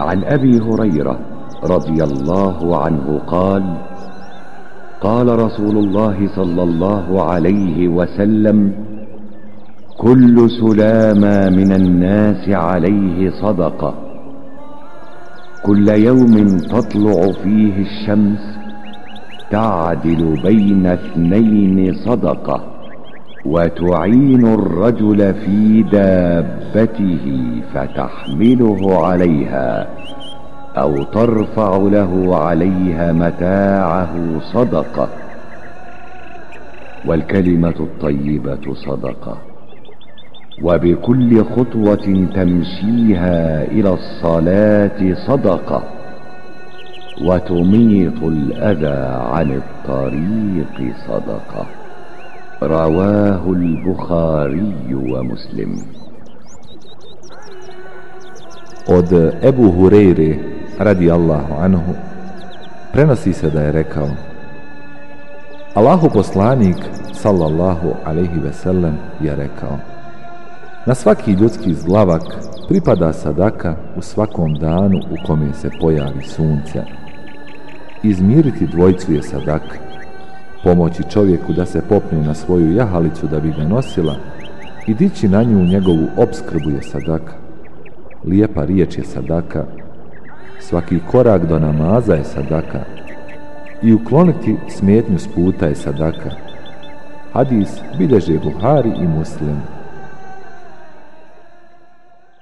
عن أبي هريرة رضي الله عنه قال قال رسول الله صلى الله عليه وسلم كل سلامة من الناس عليه صدقة. كل يوم تطلع فيه الشمس تعدل بين اثنين صدقة. وتعين الرجل في دابته فتحمله عليها أو ترفع له عليها متاعه صدقة. والكلمة الطيبة صدقة. وبكل خطوة تمشيها إلى الصلاة صدقة. وتميط الأذى عن الطريق صدقة. رواه البخاري ومسلم od Ebu Hureyre radi Allahu anhu prenosi se da je rekao Allahu poslanik sallallahu alaihi sellem je rekao Na svaki ljudski zglavak pripada sadaka u svakom danu u kome se pojavi sunce. Izmiriti dvojcu je sadaka. Pomoći čovjeku da se popne na svoju jahalicu da bi ga nosila i dići na nju njegovu obskrbu je sadaka. Lijepa riječ je sadaka. Svaki korak do namaza je sadaka. I ukloniti smetnju s puta je sadaka. Hadis bilježe Buhari i Muslim